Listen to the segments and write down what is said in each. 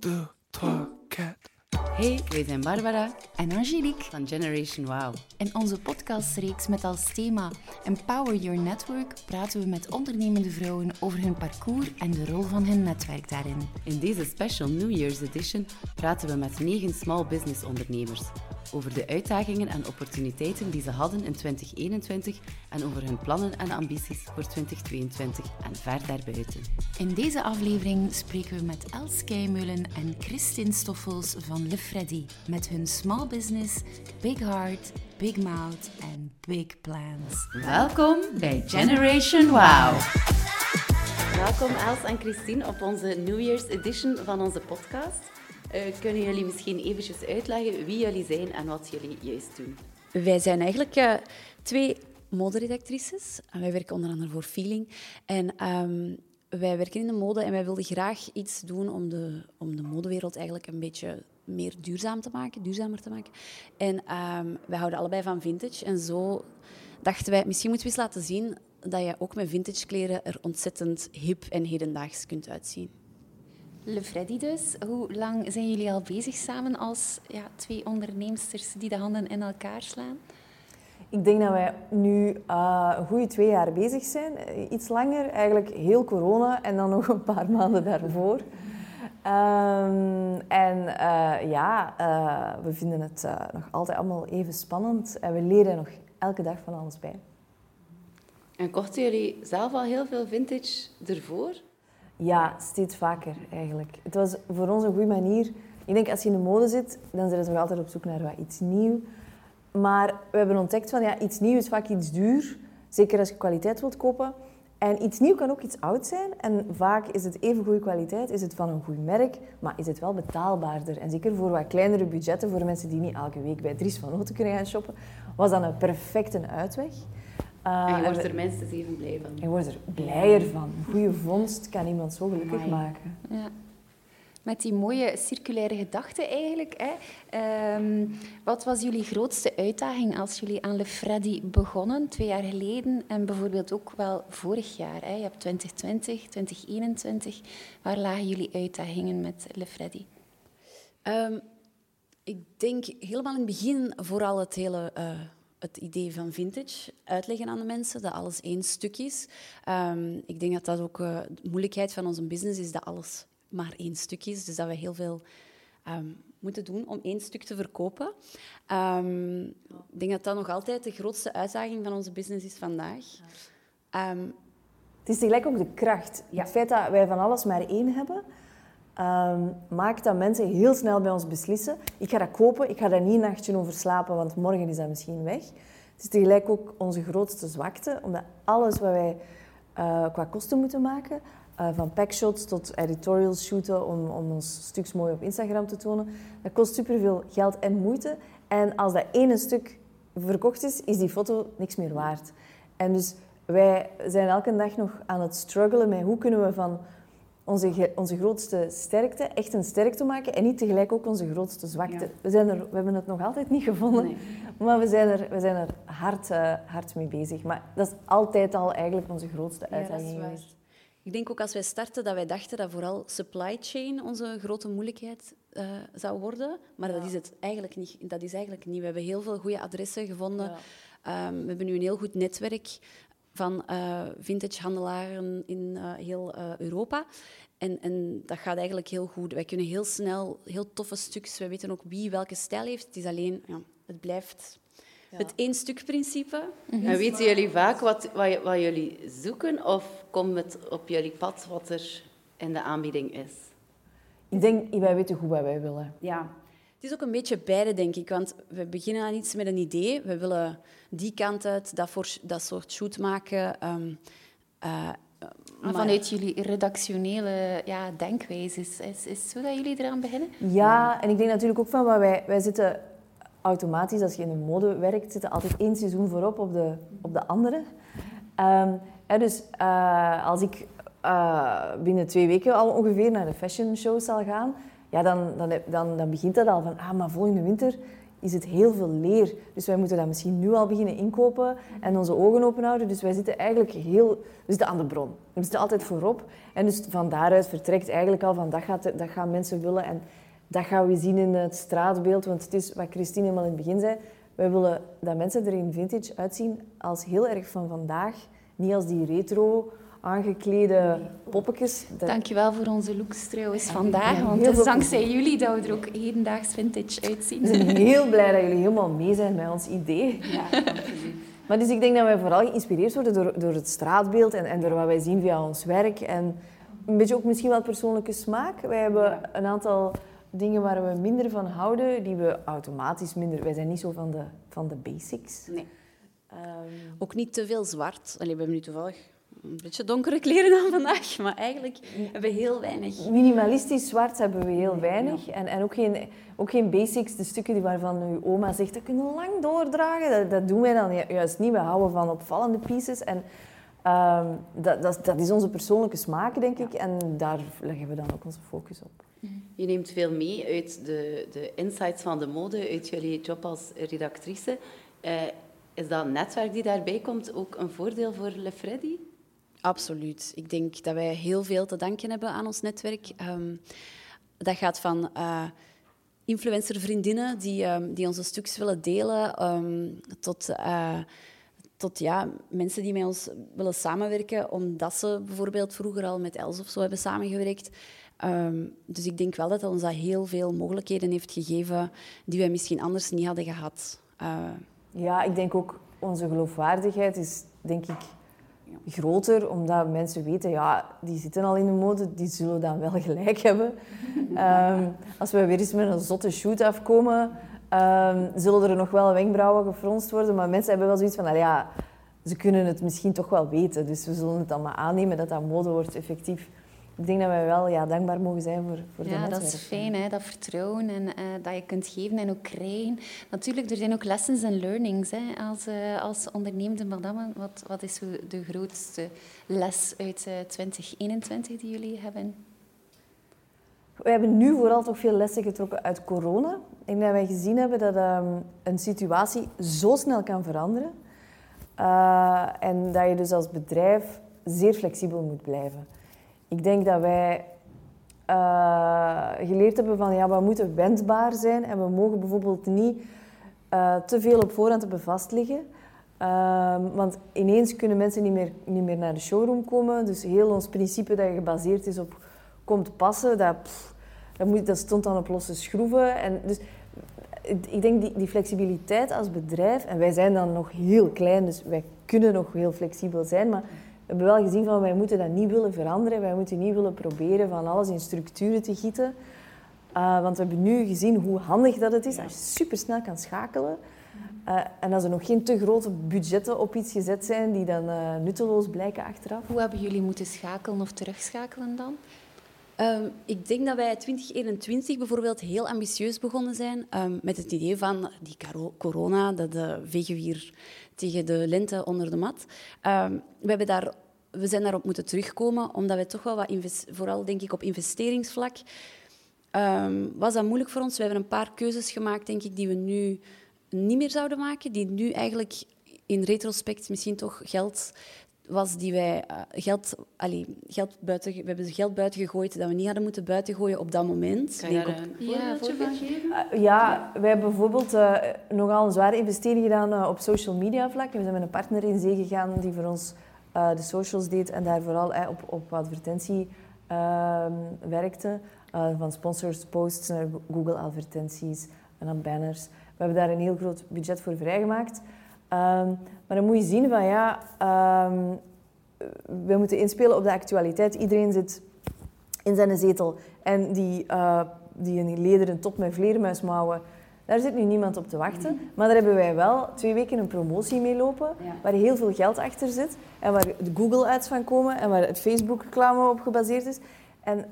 deux, trois, quatre. Hey, wij zijn Barbara en Angelique. van Generation Wow. In onze podcastreeks met als thema Empower Your Network praten we met ondernemende vrouwen over hun parcours en de rol van hun netwerk daarin. In deze special New Year's edition praten we met negen small business ondernemers over de uitdagingen en opportuniteiten die ze hadden in 2021 en over hun plannen en ambities voor 2022 en ver daarbuiten. In deze aflevering spreken we met Els Keimeulen en Christine Stoffels van Le Freddy met hun small business Big Heart, Big Mouth en Big Plans. Welkom bij Generation Wow. Welkom Els en Christine op onze New Year's edition van onze podcast. Uh, kunnen jullie misschien eventjes uitleggen wie jullie zijn en wat jullie juist doen? Wij zijn eigenlijk uh, twee moderedactrices. En wij werken onder andere voor Feeling. En um, wij werken in de mode en wij wilden graag iets doen om de, om de modewereld eigenlijk een beetje meer duurzaam te maken, duurzamer te maken. En um, wij houden allebei van vintage. En zo dachten wij, misschien moeten we eens laten zien dat je ook met vintage kleren er ontzettend hip en hedendaags kunt uitzien. Le Freddy dus. Hoe lang zijn jullie al bezig samen als ja, twee onderneemsters die de handen in elkaar slaan? Ik denk dat wij nu uh, een goede twee jaar bezig zijn. Iets langer, eigenlijk heel corona en dan nog een paar maanden daarvoor. Um, en uh, ja, uh, we vinden het nog altijd allemaal even spannend en we leren nog elke dag van alles bij. En kochten jullie zelf al heel veel vintage ervoor? Ja, steeds vaker eigenlijk. Het was voor ons een goede manier. Ik denk als je in de mode zit, dan zijn ze nog altijd op zoek naar wat iets nieuws. Maar we hebben ontdekt van ja, iets nieuw is vaak iets duur. Zeker als je kwaliteit wilt kopen. En iets nieuw kan ook iets oud zijn. En vaak is het even goede kwaliteit, is het van een goed merk, maar is het wel betaalbaarder. En zeker voor wat kleinere budgetten, voor mensen die niet elke week bij Dries van Noten kunnen gaan shoppen, was dat een perfecte uitweg. Uh, en je wordt er minstens even blij van. Je wordt er blijer van. Een goede vondst kan iemand zo gelukkig Amai. maken. Ja. Met die mooie circulaire gedachte eigenlijk. Hè. Um, wat was jullie grootste uitdaging als jullie aan Le Freddy begonnen, twee jaar geleden en bijvoorbeeld ook wel vorig jaar? Hè? Je hebt 2020, 2021. Waar lagen jullie uitdagingen met Le Freddy? Um, ik denk helemaal in het begin vooral het hele... Uh, het idee van vintage uitleggen aan de mensen, dat alles één stuk is. Um, ik denk dat dat ook uh, de moeilijkheid van onze business is, dat alles maar één stuk is. Dus dat we heel veel um, moeten doen om één stuk te verkopen. Um, ik denk dat dat nog altijd de grootste uitdaging van onze business is vandaag. Um, het is tegelijk ook de kracht. Ja. Het feit dat wij van alles maar één hebben, maakt dat mensen heel snel bij ons beslissen. Ik ga dat kopen, ik ga daar niet een nachtje over slapen, want morgen is dat misschien weg. Het is tegelijk ook onze grootste zwakte, omdat alles wat wij uh, qua kosten moeten maken, uh, van packshots tot editorials shooten om, om ons stuks mooi op Instagram te tonen. Dat kost superveel geld en moeite. En als dat ene stuk verkocht is, is die foto niks meer waard. En dus wij zijn elke dag nog aan het struggelen met hoe kunnen we van onze, onze grootste sterkte echt een sterkte maken en niet tegelijk ook onze grootste zwakte. We, zijn er, we hebben het nog altijd niet gevonden, nee. maar we zijn er, we zijn er hard, uh, hard mee bezig. Maar dat is altijd al eigenlijk onze grootste uitdaging ja. Ik denk ook als wij starten dat wij dachten dat vooral supply chain onze grote moeilijkheid uh, zou worden. Maar ja. dat, is het eigenlijk niet, dat is eigenlijk niet. We hebben heel veel goede adressen gevonden. Um, we hebben nu een heel goed netwerk van uh, vintage handelaren in uh, heel Europa. En, en, dat gaat eigenlijk heel goed. Wij kunnen heel snel heel toffe stuks. We weten ook wie welke stijl heeft. Het is alleen, ja, het blijft ja. Het één stuk principe. Mm -hmm. En weten jullie vaak wat, wat, wat, jullie zoeken of komt het op jullie pad wat er in de aanbieding is? Ik denk, wij weten goed wat wij willen. Ja. Het is ook een beetje beide, denk ik. Want we beginnen aan iets met een idee. We willen die kant uit, dat, voor, dat soort shoot maken. Um, uh, maar vanuit jullie redactionele ja, denkwijze, is, is, zo dat jullie eraan beginnen? Ja, en ik denk natuurlijk ook van, wat wij, wij zitten automatisch, als je in de mode werkt, zit er altijd één seizoen voorop op de, op de andere. Um, dus uh, als ik uh, binnen twee weken al ongeveer naar de fashion show zal gaan, ja, dan, dan, dan, dan begint dat al van, ah, maar volgende winter is het heel veel leer. Dus wij moeten dat misschien nu al beginnen inkopen en onze ogen open houden. Dus wij zitten eigenlijk heel... We zitten aan de bron. We zitten altijd voorop. En dus van daaruit vertrekt eigenlijk al van dat, gaat, dat gaan mensen willen. En dat gaan we zien in het straatbeeld. Want het is wat Christine helemaal in het begin zei. Wij willen dat mensen er in vintage uitzien als heel erg van vandaag. Niet als die retro aangeklede poppetjes. Dat... Dankjewel voor onze looks trouwens vandaag, want het is dankzij jullie dat we er ook hedendaags vintage uitzien. We zijn heel blij dat jullie helemaal mee zijn met ons idee. Ja, Maar dus ik denk dat wij vooral geïnspireerd worden door, door het straatbeeld en, en door wat wij zien via ons werk. En een beetje ook misschien wel persoonlijke smaak. Wij hebben een aantal dingen waar we minder van houden, die we automatisch minder... Wij zijn niet zo van de, van de basics. Nee. Um... Ook niet te veel zwart. Allee, we hebben nu toevallig een beetje donkere kleren dan vandaag, maar eigenlijk hebben we heel weinig. Minimalistisch zwart hebben we heel weinig. En, en ook, geen, ook geen basics, de stukken die waarvan uw oma zegt, dat kunnen lang doordragen. Dat, dat doen wij dan juist niet. We houden van opvallende pieces. En um, dat, dat, dat, is onze persoonlijke smaak, denk ik. En daar leggen we dan ook onze focus op. Je neemt veel mee uit de, de insights van de mode, uit jullie job als redactrice. Uh, is dat netwerk die daarbij komt ook een voordeel voor Le Freddy? Absoluut. Ik denk dat wij heel veel te danken hebben aan ons netwerk. Um, dat gaat van uh, influencervriendinnen die, um, die onze stukjes willen delen, um, tot, uh, tot ja, mensen die met ons willen samenwerken, omdat ze bijvoorbeeld vroeger al met Els of zo hebben samengewerkt. dus ik denk wel dat het ons dat heel veel mogelijkheden heeft gegeven die wij misschien anders niet hadden gehad. Uh, ja, ik denk ook onze geloofwaardigheid is, denk ik, groter, omdat mensen weten, ja, die zitten al in de mode, die zullen dan wel gelijk hebben. Um, als we weer eens met een zotte shoot afkomen, um, zullen er nog wel wenkbrauwen gefronst worden, maar mensen hebben wel zoiets van, ja, ze kunnen het misschien toch wel weten, dus we zullen het dan maar aannemen dat dat mode wordt effectief ik denk dat wij wel ja, dankbaar mogen zijn voor, voor ja, de Ja, dat is fijn, hè? dat vertrouwen en uh, dat je kunt geven en ook krijgen. Natuurlijk, er zijn ook lessons en learnings hè? Als, uh, als ondernemende madame. Wat, wat is de grootste les uit uh, eh, 2021 die jullie hebben? We hebben nu vooral toch veel lessen getrokken uit corona. Ik denk dat wij gezien hebben dat um, een situatie zo snel kan veranderen. en dat je dus als bedrijf zeer flexibel moet blijven. Ik denk dat wij uh, geleerd hebben van ja, we moeten wendbaar zijn en we mogen bijvoorbeeld niet uh, te veel op voorhand hebben vastliggen. Uh, want ineens kunnen mensen niet meer, niet meer naar de showroom komen. Dus heel ons principe dat gebaseerd is op komt passen, dat, dat, moet, stond dan op losse schroeven. En dus ik denk die, die flexibiliteit als bedrijf, en wij zijn dan nog heel klein, dus wij kunnen nog heel flexibel zijn, maar hebben wel gezien van wij moeten dat niet willen veranderen. Wij moeten niet willen proberen van alles in structuren te gieten. Uh, want we hebben nu gezien hoe handig dat het is als je supersnel kan schakelen. Uh, en als er nog geen te grote budgetten op iets gezet zijn die dan uh, nutteloos blijken achteraf. Hoe hebben jullie moeten schakelen of terugschakelen dan? Um, ik denk dat wij 2021 bijvoorbeeld heel ambitieus begonnen zijn um, met het idee van die corona, dat de vegen weer tegen de lente onder de mat. Um, we, hebben daar, we zijn daarop moeten terugkomen, omdat we toch wel wat, vooral denk ik op investeringsvlak, was dat moeilijk voor ons. We hebben een paar keuzes gemaakt, denk ik, die we nu niet meer zouden maken, die nu eigenlijk in retrospect misschien toch geld was die wij uh, geld, allee, geld buiten, we hebben geld buiten gegooid dat we niet hadden moeten buiten gooien op dat moment. Kan je daar een ja, voorbeeld geven? Uh, ja, wij hebben bijvoorbeeld uh, nogal een zware investering gedaan op social media vlak. We zijn met een partner in zee gegaan die voor ons de socials deed en daar vooral op, op advertentie ehm, werkte. van sponsors, posts naar Google advertenties en dan banners. We hebben daar een heel groot budget voor vrijgemaakt. Um, maar dan moet je zien van ja, um, we moeten inspelen op de actualiteit. Iedereen zit in zijn zetel en die, uh, die een lederen top met vleermuismouwen, daar zit nu niemand op te wachten. Maar daar hebben wij wel twee weken een promotie mee lopen, waar heel veel geld achter zit en waar de Google-ads van komen en waar het Facebook-reclame op gebaseerd is. En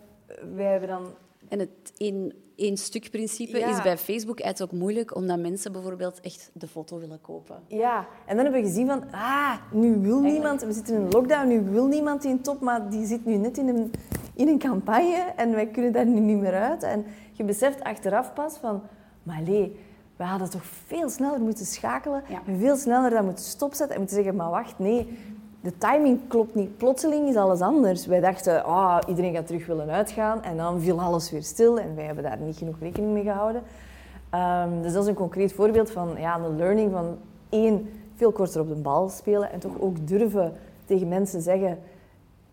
wij hebben dan... En het in één stuk principe is bij Facebook ook moeilijk, omdat mensen bijvoorbeeld echt de foto willen kopen. Ja, en dan hebben we gezien van, ah, nu wil niemand, we zitten in een lockdown, nu wil niemand in top, maar die zit nu net in een, in een campagne en wij kunnen daar nu niet meer uit. En je beseft achteraf pas van, maar nee, we hadden toch veel sneller moeten schakelen Ja. veel sneller dat moeten stopzetten en moeten zeggen, maar wacht, nee, de timing klopt niet. Plotseling is alles anders. Wij dachten, ah, iedereen gaat terug willen uitgaan en dan viel alles weer stil en wij hebben daar niet genoeg rekening mee gehouden. Ehm, dus dat is een concreet voorbeeld van ja, een learning van één, veel korter op de bal spelen en toch ook durven tegen mensen zeggen,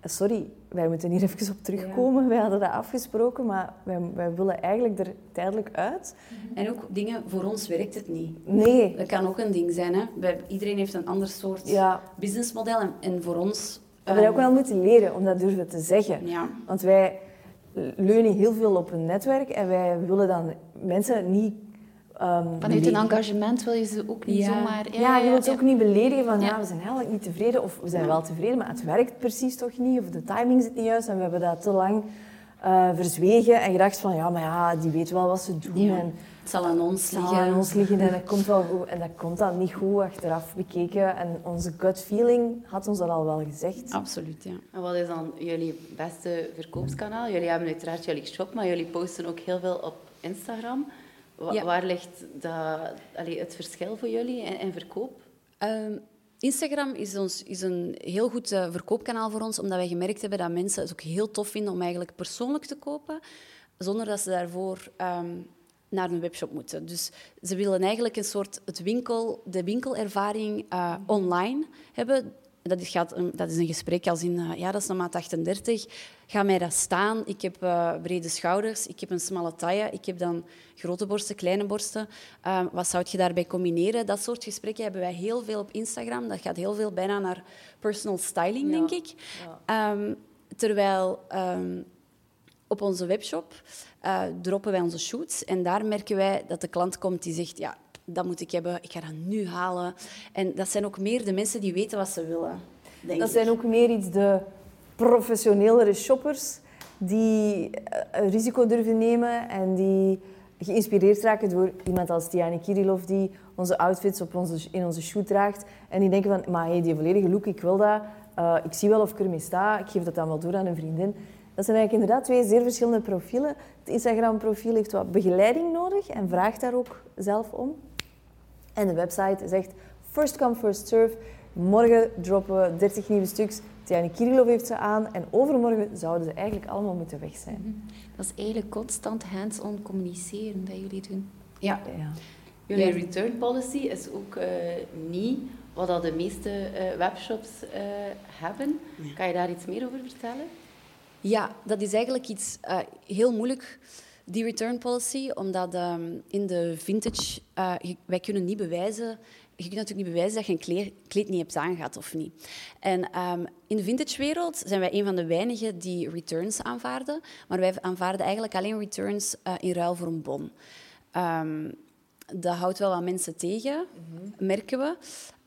sorry, wij moeten hier even op terugkomen. Wij hadden dat afgesproken, maar wij, wij willen eigenlijk er tijdelijk uit. En ook dingen, voor ons werkt het niet. Nee, Dat kan ook een ding zijn. Hè? Iedereen heeft een ander soort ja, businessmodel. En, en voor ons... we hebben ook ehm, wel moeten leren om dat durven te zeggen. Ja, Want wij leunen heel veel op een netwerk en wij willen dan mensen niet... ehm, Vanuit een engagement wil je ze ook niet Ja. zomaar... Ja, je wilt ze ook niet beledigen van ja. Ja. we zijn eigenlijk niet tevreden of we zijn Ja. wel tevreden, maar het werkt precies toch niet of de timing zit niet juist en we hebben dat te lang eh, verzwegen en gedacht van ja, maar ja, die weet wel wat ze doen Ja. en het zal aan ons het zal liggen. aan ons liggen en dat komt wel goed. En dat komt dan niet goed achteraf bekeken en onze gut feeling had ons dat al wel gezegd. Absoluut, ja. En wat is dan jullie beste verkoopskanaal? Jullie hebben uiteraard jullie shop, maar jullie posten ook heel veel op Instagram. Ja. Waar ligt dat, allee, het verschil voor jullie in verkoop? Ehm, Instagram is, ons, is een heel goed eh, verkoopkanaal voor ons, omdat wij gemerkt hebben dat mensen het ook heel tof vinden om eigenlijk persoonlijk te kopen, zonder dat ze daarvoor ehm, naar een webshop moeten. Dus ze willen eigenlijk een soort het winkel, de winkelervaring eh, online hebben. Dat is, gaat, een- dat is een gesprek als in, eh, ja, dat is een maat 38. Ga mij dat staan. Ik heb eh, brede schouders, ik heb een smalle taille, ik heb dan grote borsten, kleine borsten. Ehm, wat zou je daarbij combineren? Dat soort gesprekken hebben wij heel veel op Instagram. Dat gaat heel veel bijna naar personal styling, denk ik. Ehm, terwijl ehm, op onze webshop eh, droppen wij onze shoots. En daar merken wij dat de klant komt die zegt... Ja, dat moet ik hebben, ik ga dat nu halen. En dat zijn ook meer de mensen die weten wat ze willen, denk Dat ik. zijn ook meer iets de professionelere shoppers die eh, een risico durven nemen en die geïnspireerd raken door iemand als Tiani Kirilov die onze outfits op onze, in onze shoot draagt. En die denken van, maar hey, die volledige look, ik wil dat. Eh, ik zie wel of ik ermee sta. Ik geef dat dan wel door aan een vriendin. Dat zijn eigenlijk inderdaad twee zeer verschillende profielen. Het Instagram-profiel heeft wat begeleiding nodig en vraagt daar ook zelf om. En de website zegt first come, first serve. Morgen droppen we 30 nieuwe stuks. Tiani Kirilov heeft ze aan. En overmorgen zouden ze eigenlijk allemaal moeten weg zijn. Dat is eigenlijk constant hands-on communiceren dat jullie doen. Ja, Ja. Jullie Ja. return policy is ook eh, niet wat dat de meeste eh, webshops eh, hebben. Kan je daar iets meer over vertellen? Ja, dat is eigenlijk iets eh, heel moeilijk, die return policy, omdat ehm, in de vintage, eh, je- wij kunnen niet bewijzen, je kunt natuurlijk niet bewijzen dat je een kleer- kleed niet hebt aangehad of niet. En ehm, in de vintage wereld zijn wij een van de weinigen die returns aanvaarden, maar wij aanvaarden eigenlijk alleen returns eh, in ruil voor een bon. Ehm, dat houdt wel wat mensen tegen, merken we,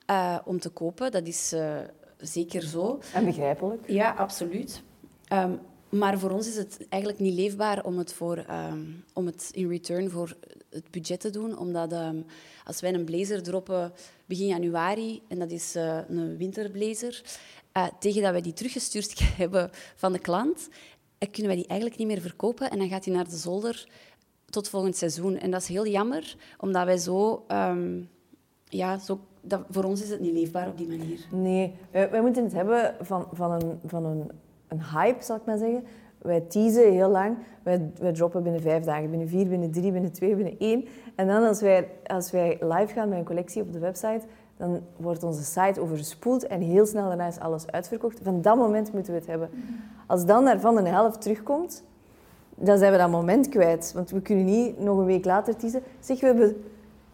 eh, om te kopen. Dat is zeker zo. En begrijpelijk. Ja, absoluut. Maar voor ons is het eigenlijk niet leefbaar om het, voor, ehm, om het in return voor het budget te doen. Omdat ehm, als wij een blazer droppen begin januari, en dat is eh, een winterblazer, eh, tegen dat wij die teruggestuurd hebben van de klant, eh, kunnen wij die eigenlijk niet meer verkopen. En dan gaat die naar de zolder tot volgend seizoen. En dat is heel jammer, omdat wij zo... ehm, ja, zo voor ons is het niet leefbaar op die manier. Nee, wij moeten het hebben van, van, een, van een, een hype, zal ik maar zeggen. Wij teasen heel lang. Wij, droppen binnen vijf dagen, binnen vier, binnen drie, binnen twee, binnen één. En dan als wij, als wij live gaan met een collectie op de website, dan wordt onze site overspoeld en heel snel daarna is alles uitverkocht. Van dat moment moeten we het hebben. Als dan daarvan een helft terugkomt, dan zijn we dat moment kwijt. Want we kunnen niet nog een week later teasen. Zeg, we hebben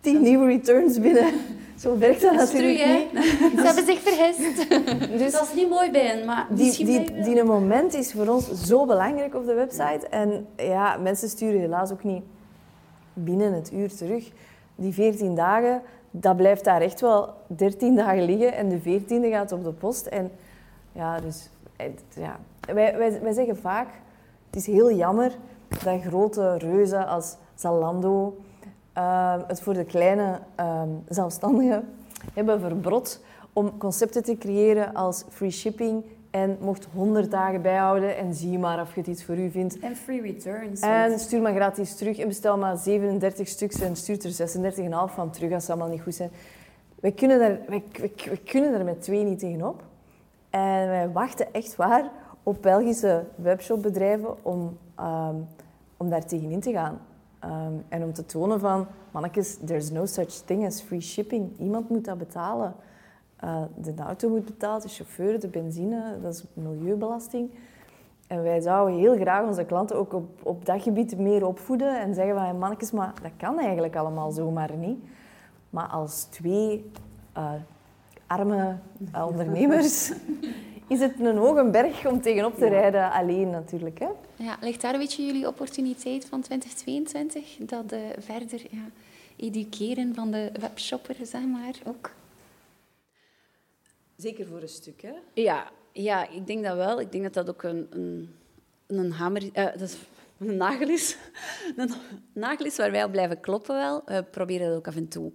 tien nieuwe returns binnen. Zo werkt dat natuurlijk niet. Ze hebben zich vergist. Dus dat is niet mooi bij hen, maar Die, die, die moment is voor ons zo belangrijk op de website. En ja, mensen sturen helaas ook niet binnen het uur terug. Die 14 dagen, dat blijft daar echt wel 13 dagen liggen. En de 14e gaat op de post. En ja, dus ja. Wij, wij, wij zeggen vaak, het is heel jammer dat grote reuzen als Zalando ehm, het voor de kleine ehm, zelfstandigen hebben verbrod om concepten te creëren als free shipping, En mocht 100 dagen bijhouden en zie maar of je het iets voor u vindt. En free returns. En stuur maar gratis terug en bestel maar 37 stuks en stuurt er 36,5 van terug als ze allemaal niet goed zijn. Wij kunnen daar, wij, wij, wij kunnen daar met twee niet tegenop. En wij wachten echt waar op Belgische webshopbedrijven om, um, om daar tegenin te gaan. Um, en om te tonen van, mannetjes, there's no such thing as free shipping. Iemand moet dat betalen. Uh, de auto moet betaald, de chauffeur, de benzine, dat is milieubelasting. En wij zouden heel graag onze klanten ook op, op dat gebied meer opvoeden en zeggen van, mannetjes, maar dat kan eigenlijk allemaal zomaar niet. Maar als twee uh, arme uh, ondernemers is het een hoge berg om tegenop te rijden alleen natuurlijk. Hè? Ja, ligt daar een beetje jullie opportuniteit van 2022? Dat uh, verder ja, educeren van de webshopper, zeg maar, ook? Zeker voor een stuk, hè? Ja, ja ik denk dat wel. Ik denk dat dat ook een, een, een hamer... Uh, dat is een nagel is. een nagel is waar wij op blijven kloppen wel. We proberen dat ook af en toe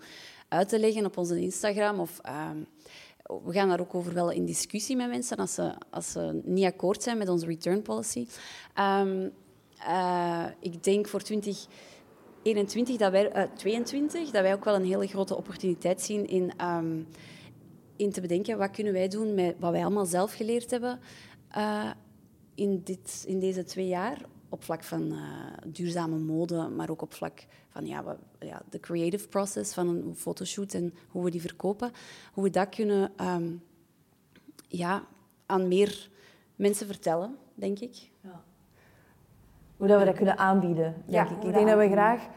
uit te leggen op onze Instagram of... Uh, we gaan daar ook over wel in discussie met mensen als ze, als ze niet akkoord zijn met onze return policy. Um, uh, ik denk voor 2021 dat wij, uh, 22, dat wij ook wel een hele grote opportuniteit zien in, um, in te bedenken wat kunnen wij doen met wat wij allemaal zelf geleerd hebben uh, in, dit, in deze twee jaar op vlak van uh, duurzame mode, maar ook op vlak van ja, ja, de creative process van een fotoshoot en hoe we die verkopen. Hoe we dat kunnen um, ja, aan meer mensen vertellen, denk ik. Ja. Hoe dat we dat kunnen aanbieden, denk ja, ik. Ik denk dat we graag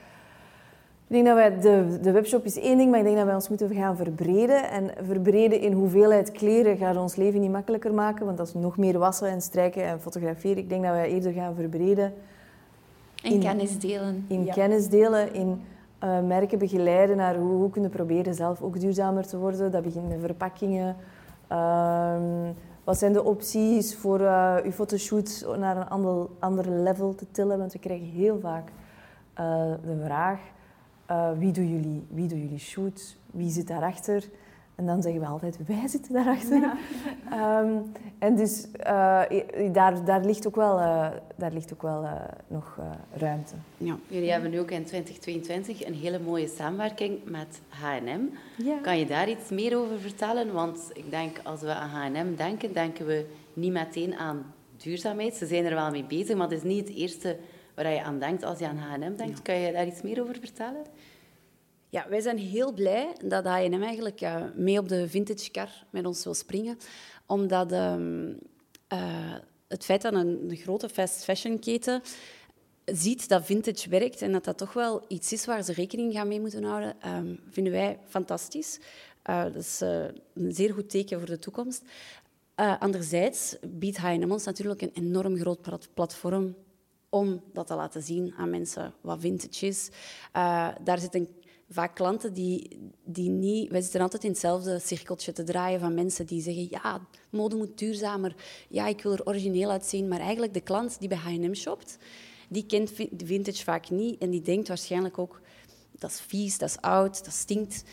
ik denk dat wij, de, de webshop is één ding, maar ik denk dat wij ons moeten gaan verbreden. En verbreden in hoeveelheid kleren gaat ons leven niet makkelijker maken, want dat is nog meer wassen en strijken en fotograferen. Ik denk dat wij eerder gaan verbreden. In, kennis delen. In kennis delen, in uh, merken begeleiden naar hoe, hoe kunnen proberen zelf ook duurzamer te worden. Dat begint met verpakkingen. Uh, wat zijn de opties voor uh, uw fotoshoot naar een ander, ander level te tillen? Want we krijgen heel vaak uh, de vraag uh, wie, doen jullie, wie doen jullie shoots? Wie zit daarachter? En dan zeggen we altijd, wij zitten daarachter. Ja. um, en dus uh, daar, daar ligt ook wel, uh, daar ligt ook wel nog ruimte. Ja. Jullie hebben nu ook in 2022 een hele mooie samenwerking met H&M. Ja. Kan je daar iets meer over vertellen? Want ik denk, als we aan H&M denken, denken we niet meteen aan duurzaamheid. Ze zijn er wel mee bezig, maar het is niet het eerste waar je aan denkt als je aan H&M denkt. Ja. Kan je daar iets meer over vertellen? Ja, wij zijn heel blij dat H&M eigenlijk uh, mee op de vintage car met ons wil springen. Omdat um, uh, het feit dat een, een, grote fast fashion keten ziet dat vintage werkt en dat dat toch wel iets is waar ze rekening gaan mee moeten houden, um, vinden wij fantastisch. Uh, dat is een zeer goed teken voor de toekomst. anderzijds biedt H&M ons natuurlijk een enorm groot platform om dat te laten zien aan mensen wat vintage is. Uh, daar zitten vaak klanten die, die niet... Wij zitten altijd in hetzelfde cirkeltje te draaien van mensen die zeggen ja, mode moet duurzamer. Ja, ik wil er origineel uitzien. Maar eigenlijk de klant die bij H&M shopt, die kent vintage vaak niet. En die denkt waarschijnlijk ook, dat is vies, dat is oud, dat stinkt.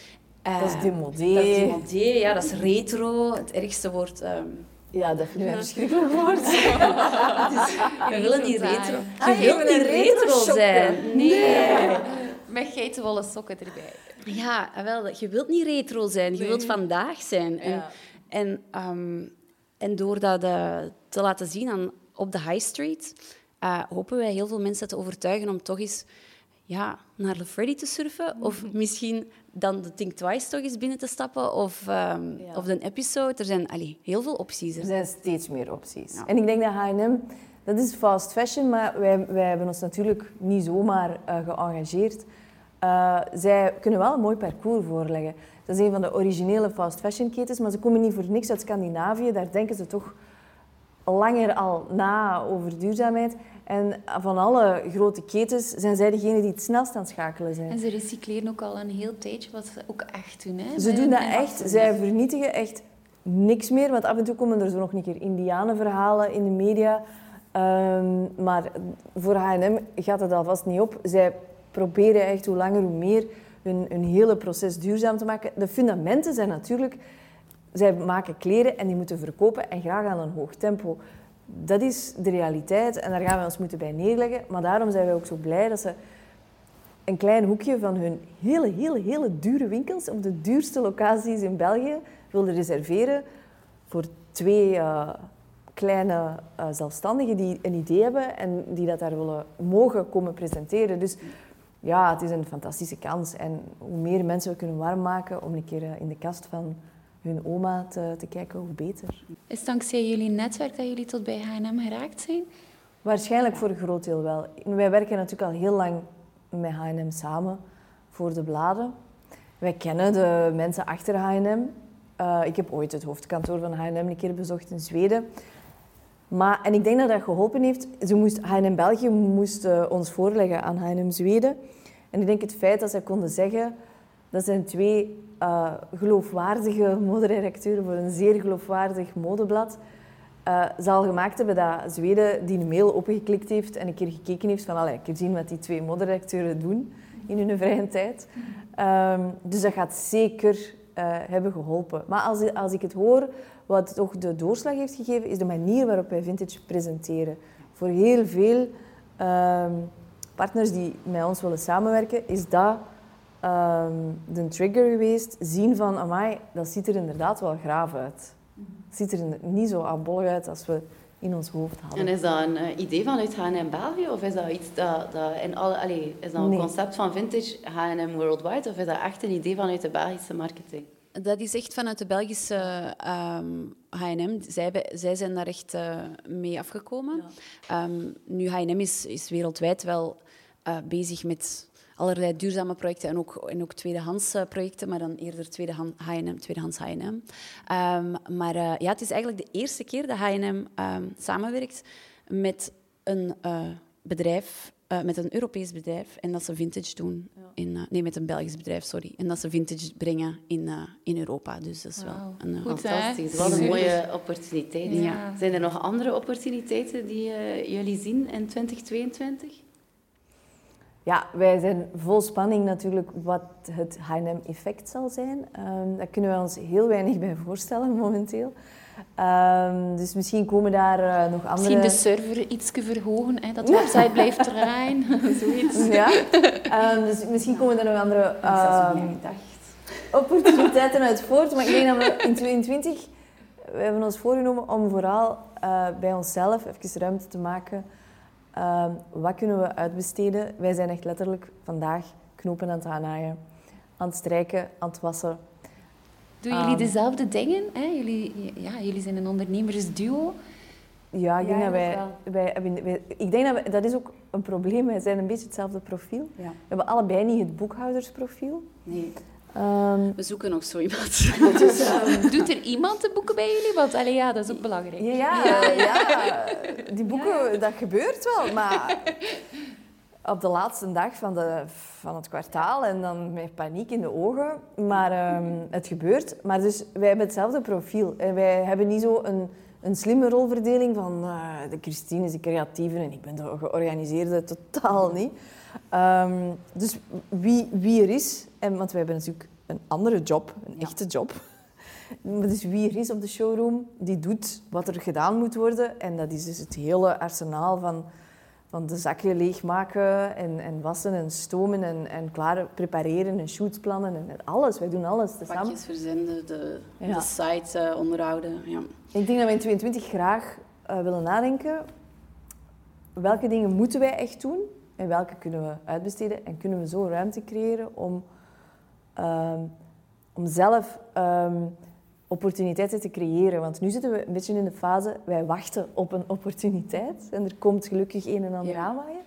Uh, dat is demodé. Dat is demodé, ja, dat is retro. Het ergste woord... Um, ja, dat vind ik een verschrikkelijk woord. we willen niet retro. Je wilt niet retro zijn. Nee. nee. Met geitenwolle sokken erbij. Ja, wel, je wilt niet retro zijn. Je wilt vandaag zijn. En, en, um, en door dat uh, te laten zien aan, op de high street, uh, hopen wij heel veel mensen te overtuigen om toch eens ja, naar Le Freddy te surfen. Of misschien dan de Think Twice toch eens binnen te stappen. Of, um, ja. of de episode. Er zijn allee, heel veel opties. Er zijn steeds meer opties. Ja. En ik denk dat H&M... Dat is fast fashion, maar wij, wij hebben ons natuurlijk niet zomaar uh, geëngageerd. Uh, zij kunnen wel een mooi parcours voorleggen. Dat is een van de originele fast fashion ketens, maar ze komen niet voor niks uit Scandinavië. Daar denken ze toch langer al na over duurzaamheid. En van alle grote ketens zijn zij degene die het snelst aan het schakelen zijn. En ze recycleren ook al een heel tijdje, wat ze ook echt doen. Hè? Ze doen dat echt. Zij vernietigen echt niks meer. Want af en toe komen er zo nog een keer indianenverhalen in de media. Um, maar voor H&M gaat het alvast niet op. Zij proberen echt hoe langer hoe meer hun, hun hele proces duurzaam te maken. De fundamenten zijn natuurlijk zij maken kleren en die moeten verkopen en graag aan een hoog tempo. Dat is de realiteit en daar gaan we ons moeten bij neerleggen. Maar daarom zijn wij ook zo blij dat ze een klein hoekje van hun hele, hele, hele dure winkels op de duurste locaties in België wilden reserveren voor twee uh, kleine uh, zelfstandigen die een idee hebben en die dat daar willen mogen komen presenteren. Dus ja, het is een fantastische kans. En hoe meer mensen we kunnen warm maken om een keer uh, in de kast van hun oma te, te, kijken, hoe beter. Is dankzij jullie netwerk dat jullie tot bij H&M geraakt zijn? Waarschijnlijk voor een groot deel wel. Wij werken natuurlijk al heel lang met H&M samen voor de bladen. Wij kennen de mensen achter H&M. Uh, ik heb ooit het hoofdkantoor van H&M een keer bezocht in Zweden. Maar, en ik denk dat dat geholpen heeft. Ze moest, H&M België moest uh, ons voorleggen aan H&M Zweden. En ik denk het feit dat zij konden zeggen... Dat zijn twee uh, geloofwaardige moderedacteuren voor een zeer geloofwaardig modeblad. Uh, zal gemaakt hebben dat Zweden die mail opgeklikt heeft en een keer gekeken heeft van... Allee, ik heb zien wat die twee moderedacteuren doen in hun vrije tijd. Um, dus dat gaat zeker uh, hebben geholpen. Maar als, als ik het hoor, wat toch de doorslag heeft gegeven, is de manier waarop wij vintage presenteren. Voor heel veel um, partners die met ons willen samenwerken, is dat um, de trigger geweest. Zien van, amai, dat ziet er inderdaad wel graaf uit. Het ziet er niet zo abollig uit als we in ons hoofd hadden. En is dat een uh, idee vanuit H&M België? Of is dat iets dat... dat in alle, allez, is dat een nee. concept van vintage H&M Worldwide? Of is dat echt een idee vanuit de Belgische marketing? Dat is echt vanuit de Belgische um, H&M. Zij, zij, zijn daar echt uh, mee afgekomen. Ja. Um, nu, H&M is, is wereldwijd wel uh, bezig met allerlei duurzame projecten en ook, en ook tweedehands projecten, maar dan eerder tweedehand, H&M, tweedehands H&M. Um, maar uh, ja, het is eigenlijk de eerste keer dat H&M um, samenwerkt met een uh, bedrijf, uh, met een Europees bedrijf, en dat ze vintage doen. Ja. In, uh, nee, met een Belgisch bedrijf, sorry. En dat ze vintage brengen in, uh, in Europa. Dus dat is wow. wel een Goed, fantastisch. Wat een mooie opportuniteit. Ja. Zijn er nog andere opportuniteiten die jullie zien in 2022? Ja, wij zijn vol spanning natuurlijk wat het H&M-effect zal zijn. Um, daar kunnen we ons heel weinig bij voorstellen momenteel. Um, dus misschien komen daar uh, nog andere... Misschien de server iets verhogen, hè, dat de website blijft draaien, zoiets. Ja, um, dus misschien komen er nog andere opportuniteiten uit voort. Maar ik denk dat we in 2022, we hebben ons voorgenomen om vooral uh, bij onszelf even ruimte te maken Uh, wat kunnen we uitbesteden? Wij zijn echt letterlijk vandaag knopen aan het aanhaaien, aan het strijken, aan het wassen. Doen jullie um, dezelfde dingen? Hè? Jullie, ja, jullie zijn een ondernemersduo. Ja, ik denk dat wij, wij, wij, wij, Ik denk dat wij, dat is ook een probleem. Wij zijn een beetje hetzelfde profiel. Ja. We hebben allebei niet het boekhoudersprofiel. Nee. Um, we zoeken nog zo iemand. Dus, um, doet er iemand de boeken bij jullie? Want allee, ja, dat is ook belangrijk. Ja, ja, ja. die boeken, ja. dat gebeurt wel. Maar op de laatste dag van, de, van het kwartaal en dan met paniek in de ogen. Maar um, het gebeurt. Maar dus wij hebben hetzelfde profiel. En wij hebben niet zo een, een slimme rolverdeling van uh, de Christine is de creatieve en ik ben de georganiseerde. Totaal niet. Um, dus wie, wie er is, en, want wij hebben natuurlijk een andere job, een ja. echte job. Dus wie er is op de showroom, die doet wat er gedaan moet worden. En dat is dus het hele arsenaal van, van de zakken leegmaken en, en wassen en stomen en, en klaar prepareren en shootsplannen en alles. Wij doen alles samen. Pakjes verzenden, de, ja. de site uh, onderhouden. Ja. Ik denk dat we in 22 graag uh, willen nadenken. Welke dingen moeten wij echt doen? En welke kunnen we uitbesteden? En kunnen we zo ruimte creëren om, um, om zelf um, opportuniteiten te creëren? Want nu zitten we een beetje in de fase, wij wachten op een opportuniteit. En er komt gelukkig een en ander ja. aanwaaien.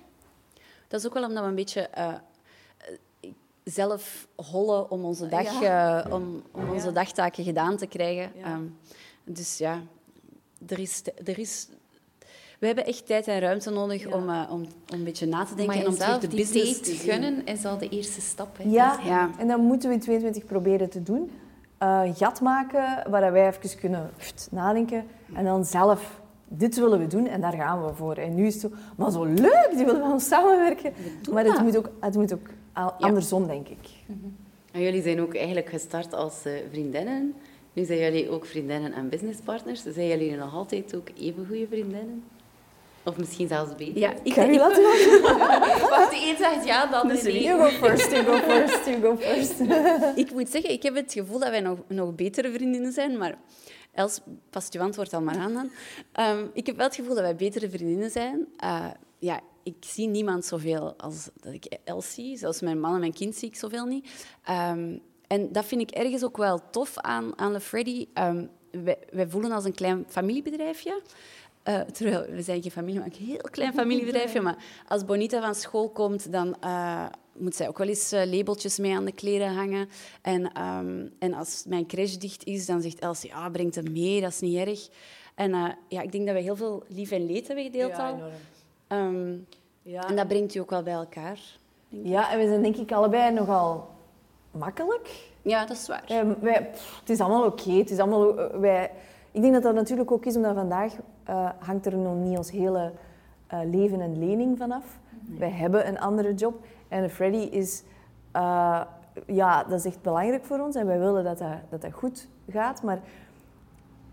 Dat is ook wel omdat we een beetje uh, zelf hollen om onze, dag, ja. uh, om, om onze dagtaken gedaan te krijgen. Um, dus ja, er is, er is we hebben echt tijd en ruimte nodig ja. om, uh, om, om een beetje na te denken maar en om zelf de die business te gunnen is al de eerste stap. Hè. Ja. ja, en dat moeten we in 22 proberen te doen. Uh, een gat maken waar wij even kunnen pft, nadenken en dan zelf dit willen we doen en daar gaan we voor. En nu is het zo, maar zo leuk, die willen we ons samenwerken. Maar het moet ook, het moet ook andersom, denk ik. -hmm. En jullie zijn ook eigenlijk gestart als uh, vriendinnen Nu zijn jullie ook vriendinnen en businesspartners. Zijn jullie nog altijd ook even goede vriendinnen? Of misschien zelfs beter? Ja, ik, Kan je ik- laten Wacht, de een zegt ja, de andere nee. You go first, you go first, you go first. ik moet zeggen, ik heb het gevoel dat wij nog, nog betere vriendinnen zijn, maar Els, pas je antwoord al maar aan dan. Ehm, ik heb wel het gevoel dat wij betere vriendinnen zijn. Eh, ja, ik zie niemand zoveel als dat ik Els zie. Zelfs mijn man en mijn kind zie ik zoveel niet. Ehm, en dat vind ik ergens ook wel tof aan, aan Le Freddy. Ehm, wij, wij voelen als een klein familiebedrijfje. Eh, terwijl we zijn geen familie, maar een heel klein familiebedrijfje. Maar als Bonita van school komt, dan eh, moet zij ook wel eens eh, labeltjes mee aan de kleren hangen. En, ehm, en als mijn crash dicht is, dan zegt Els, ja, brengt hem mee, dat is niet erg. En ja, ik denk dat we heel veel lief en leed hebben gedeeld al. Ehm, Ja. En dat brengt u ook wel bij elkaar. ja, en we zijn denk ik allebei nogal makkelijk. Ja, dat is waar. Wij, wij- pff, het is allemaal oké. Het is allemaal, wij, ik denk dat dat natuurlijk ook is, omdat vandaag eh, hangt er nog niet ons hele eh, leven en lening vanaf. Wij hebben een andere job. En Freddy is... eh, ja, dat is echt belangrijk voor ons. En wij willen dat dat, dat, dat goed gaat. Maar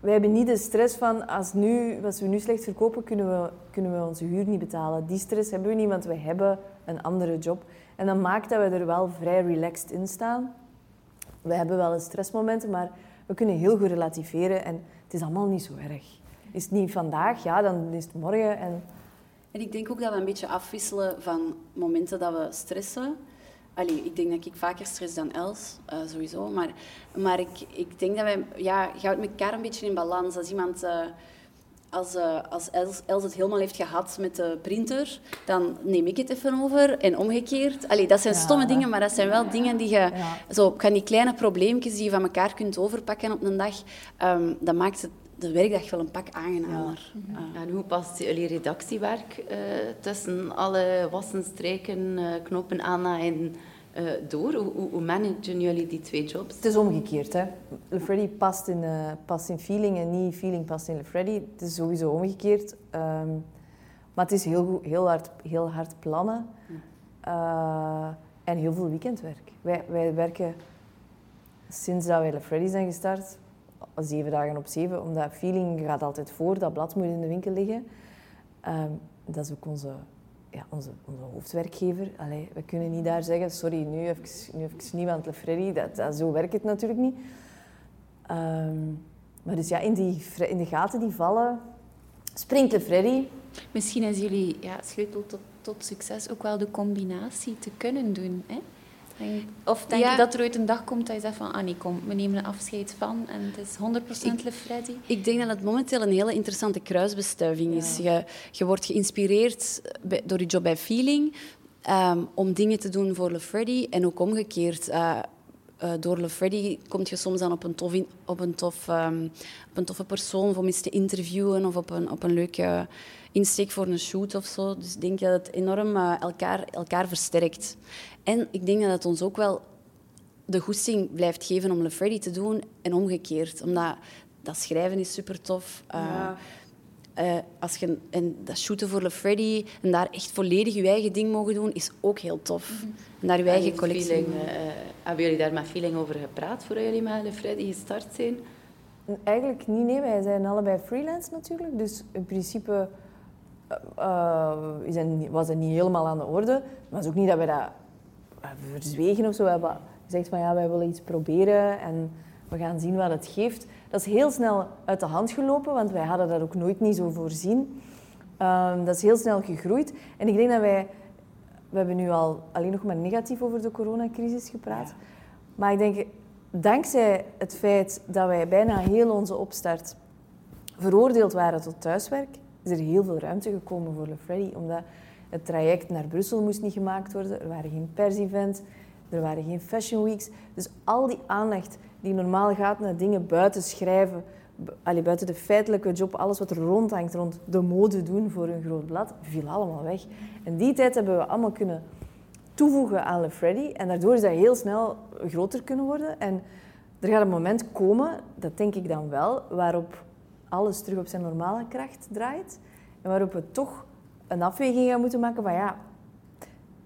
wij hebben niet de stress van... Als, nu, als we nu slecht verkopen, kunnen we, kunnen we onze huur niet betalen. Die stress hebben we niet, want wij hebben een andere job. En dat maakt dat we er wel vrij relaxed in staan. We hebben wel eens stressmomenten, maar we kunnen heel goed relativeren en het is allemaal niet zo erg. Is het niet vandaag, ja, dan is het morgen. En En ik denk ook dat we een beetje afwisselen van momenten dat we stressen. Allee, ik denk dat ik vaker stress dan Els, eh, sowieso. Maar, maar ik, ik denk dat wij... Ja, je houdt elkaar een beetje in balans. Als iemand... eh, als, eh, als Els, Els het helemaal heeft gehad met de printer, dan neem ik het even over. En omgekeerd. Allee, dat zijn Ja. stomme dingen, maar dat zijn wel dingen die je... Ja. Zo, die kleine probleempjes die je van elkaar kunt overpakken op een dag, ehm, dat maakt het, de werkdag wel een pak aangenamer. Eh, En hoe past jullie redactiewerk eh, tussen alle wassen, strijken, eh, knopen aannaaien eh door? Hoe, hoe, hoe managen jullie die twee jobs? het is omgekeerd. Hè. Freddy past in, eh, past in feeling en niet feeling past in Freddy. Het is sowieso omgekeerd. Ehm, maar het is heel, goed- heel, hard, heel hard plannen Eh, en heel veel weekendwerk. Wij, wij werken sinds dat wij Le Freddy zijn gestart, zeven dagen op zeven, omdat feeling gaat altijd voor, dat blad moet in de winkel liggen. Ehm, dat is ook onze, ja, onze, onze hoofdwerkgever. Allee, we kunnen niet daar zeggen, sorry, nu even, nu even niet, want Le Freddy, dat, dat, zo werkt het natuurlijk niet. Ehm, maar dus ja, in, die, in de gaten die vallen, springt Le Freddy. Misschien is jullie ja, sleutel tot, tot succes ook wel de combinatie te kunnen doen. Hè? Denk- Of denk Ja. je dat er ooit een dag komt dat je zegt van, ah nee, kom, we nemen een afscheid van en het is 100% Le Freddy? Ik denk dat het momenteel een hele interessante kruisbestuiving is. Je, je wordt geïnspireerd bij- door je job bij Feeling ehm, om dingen te doen voor Le Freddy en ook omgekeerd. eh, eh, door Le Freddy kom je soms dan op een, tof in- op, een tof, ehm, op een toffe persoon om eens te interviewen of op een, op een leuke insteek voor een shoot of zo. Dus ik denk dat het enorm eh, elkaar, elkaar versterkt. En ik denk dat het ons ook wel de goesting blijft geven om Le Freddy te doen en omgekeerd. Omdat dat schrijven is super tof. als je, en dat shooten voor Le Freddy en daar echt volledig je eigen ding mogen doen, is ook heel tof. En daar je En eigen collectie. feeling, eh, hebben jullie daar met feeling over gepraat voordat jullie met Le Freddy gestart zijn? Eigenlijk niet, nee. Wij zijn allebei freelance natuurlijk. Dus in principe eh, eh, was dat niet helemaal aan de orde. Maar het is ook niet dat wij dat verzwegen of zo. We hebben gezegd van ja, wij willen iets proberen en we gaan zien wat het geeft. Dat is heel snel uit de hand gelopen, want wij hadden dat ook nooit niet zo voorzien. Ehm, dat is heel snel gegroeid. En ik denk dat wij... We hebben nu al alleen nog maar negatief over de coronacrisis gepraat. Maar ik denk, dankzij het feit dat wij bijna heel onze opstart veroordeeld waren tot thuiswerk, is er heel veel ruimte gekomen voor Le Freddy. Omdat het traject naar Brussel moest niet gemaakt worden. Er waren geen persevents, er waren geen fashion weeks. Dus al die aandacht die normaal gaat naar dingen buiten schrijven, allee, buiten de feitelijke job, alles wat er rondhangt, rond de mode doen voor een groot blad, viel allemaal weg. En die tijd hebben we allemaal kunnen toevoegen aan Le Freddy. En daardoor is dat heel snel groter kunnen worden. En er gaat een moment komen, dat denk ik dan wel, waarop alles terug op zijn normale kracht draait. En waarop we toch een afweging gaan moeten maken van ja,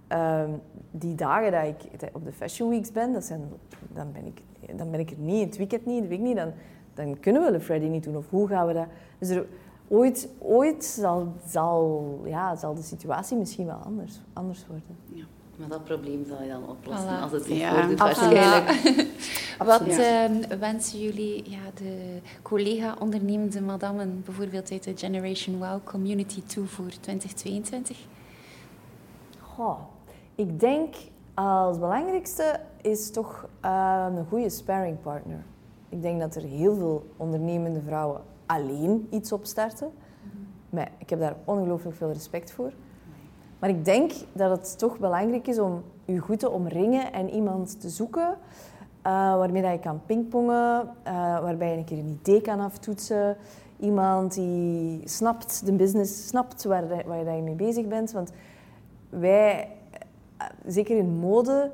ehm, die dagen dat ik op de Fashion Weeks ben, dat zijn, dan, ben ik, dan ben ik er niet, het weekend niet, de week niet, dan, dan kunnen we de Friday niet doen. Of hoe gaan we dat... Dus ooit, ooit zal, zal, ja, zal de situatie misschien wel anders, anders worden. Ja. Maar dat probleem zal je dan oplossen Voilà. als het zich Ja, voordoet waarschijnlijk. Wat ehm, wensen jullie ja, de collega-ondernemende madammen, bijvoorbeeld uit de Generation Wow Community toe voor 2022? Goh, ik denk als belangrijkste is toch eh, een goede sparringpartner. Ik denk dat er heel veel ondernemende vrouwen alleen iets opstarten. Maar ik heb daar ongelooflijk veel respect voor. Maar ik denk dat het toch belangrijk is om je goed te omringen en iemand te zoeken eh, waarmee dat je kan pingpongen, eh, waarbij je een keer een idee kan aftoetsen. Iemand die snapt de business, snapt waar, de- je mee bezig bent. Want wij, eh, zeker in mode,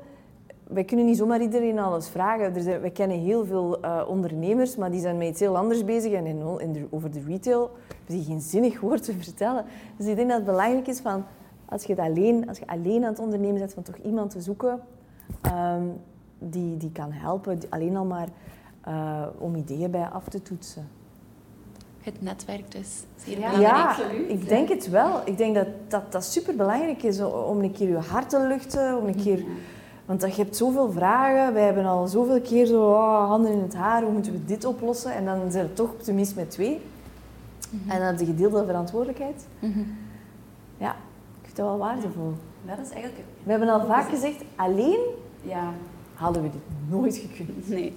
wij kunnen niet zomaar iedereen alles vragen. Er zijn, wij kennen heel veel ondernemers, maar die zijn met iets heel anders bezig. En over de retail hebben die geen zinnig woord te vertellen. Dus ik denk dat het belangrijk is van, als je, het alleen, als je alleen aan het ondernemen bent, van toch iemand te zoeken ehm, die, die kan helpen. die- alleen al maar eh, om ideeën bij af te toetsen. Het netwerk dus. Zeer Ja, belangrijk. Ja, absoluut. ik denk het wel. Ik denk dat dat, dat superbelangrijk is om een keer je hart te luchten, om een keer... Want dat- je hebt zoveel vragen. Wij hebben al zoveel keer zo oh, handen in het haar. Hoe moeten we dit oplossen? En dan zijn we toch tenminste met twee. En dan heb je gedeelde verantwoordelijkheid. Mhm. Ja, dat wel waardevol. Dat is eigenlijk... We hebben al vaak gezegd, alleen Ja, hadden we dit nooit gekund. Nee.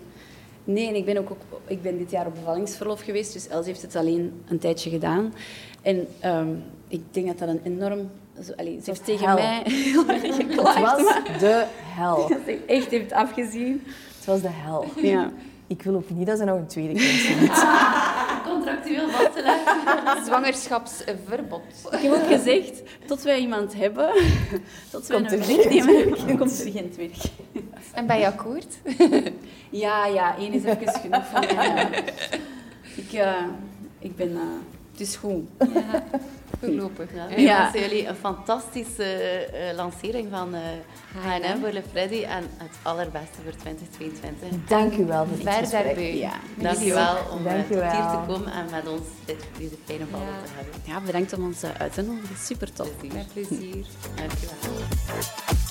Nee, en ik ben ook, ik ben dit jaar op bevallingsverlof geweest, dus Els heeft het alleen een tijdje gedaan. En ehm, ik denk dat dat een enorm... Zo, allee, ze heeft tegen hel. mij heel erg Het geklaagd, was maar de hel. dat ze echt heeft afgezien. Het was de hel. Ja. Ik wil ook niet dat ze nog een tweede kind ziet. contractueel vastgelegd. Zwangerschapsverbod. Ik heb ook gezegd, tot wij iemand hebben, tot wij Komt een er geen nemen, komt er geen. En ben je akkoord? Ja, ja, één is even genoeg voor mij. ja. Ik, eh, ik ben... eh, het is goed. Ja, voorlopig. Ja, Ja. jullie een fantastische eh, lancering van eh H&M voor Le Freddy en het allerbeste voor 2022. Dank u wel voor dit Ver gesprek. daarbij. Ja. Dank je wel om eh, Dank tot u hier te komen en met ons dit, deze fijne babbel Ja. te hebben. Ja, bedankt om ons uit te nodigen. Super tof. Met plezier. Dank je wel.